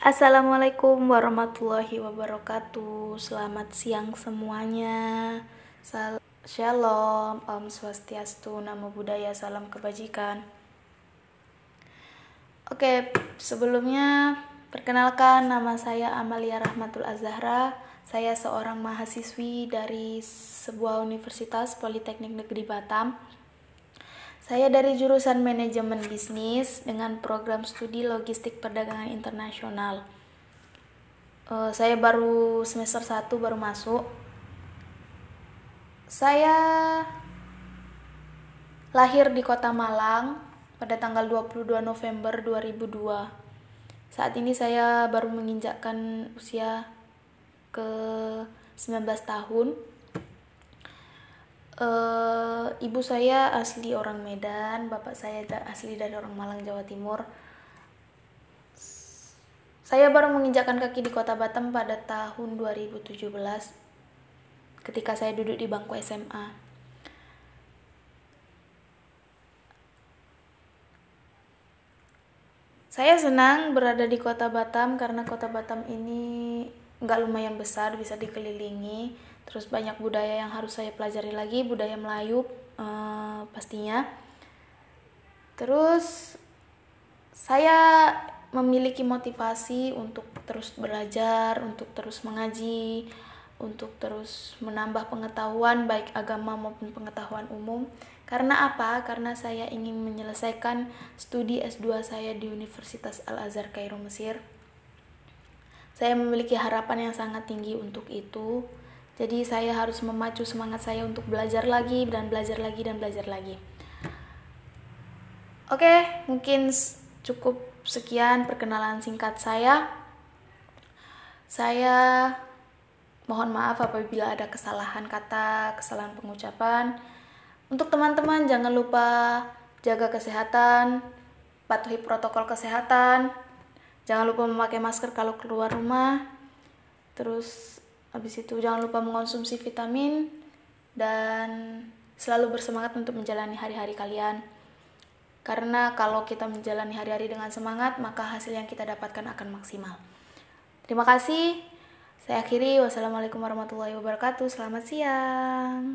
Assalamualaikum warahmatullahi wabarakatuh. Selamat siang semuanya. Sal Shalom, Om Swastiastu, Namo Buddhaya, Salam Kebajikan. Oke, sebelumnya perkenalkan nama saya Amalia Rahmatul Azahra. Saya seorang mahasiswi dari sebuah universitas Politeknik Negeri Batam saya dari jurusan Manajemen Bisnis dengan program studi Logistik Perdagangan Internasional. Uh, saya baru semester 1 baru masuk. Saya lahir di Kota Malang pada tanggal 22 November 2002. Saat ini saya baru menginjakkan usia ke 19 tahun uh, ibu saya asli orang Medan, bapak saya asli dari orang Malang, Jawa Timur. Saya baru menginjakan kaki di kota Batam pada tahun 2017 ketika saya duduk di bangku SMA. Saya senang berada di kota Batam karena kota Batam ini nggak lumayan besar, bisa dikelilingi terus banyak budaya yang harus saya pelajari lagi budaya Melayu uh, pastinya terus saya memiliki motivasi untuk terus belajar untuk terus mengaji untuk terus menambah pengetahuan baik agama maupun pengetahuan umum karena apa? Karena saya ingin menyelesaikan studi S2 saya di Universitas Al-Azhar Kairo Mesir. Saya memiliki harapan yang sangat tinggi untuk itu. Jadi saya harus memacu semangat saya untuk belajar lagi dan belajar lagi dan belajar lagi. Oke, mungkin cukup sekian perkenalan singkat saya. Saya mohon maaf apabila ada kesalahan kata, kesalahan pengucapan. Untuk teman-teman jangan lupa jaga kesehatan, patuhi protokol kesehatan. Jangan lupa memakai masker kalau keluar rumah. Terus Habis itu jangan lupa mengonsumsi vitamin dan selalu bersemangat untuk menjalani hari-hari kalian. Karena kalau kita menjalani hari-hari dengan semangat, maka hasil yang kita dapatkan akan maksimal. Terima kasih. Saya akhiri. Wassalamualaikum warahmatullahi wabarakatuh. Selamat siang.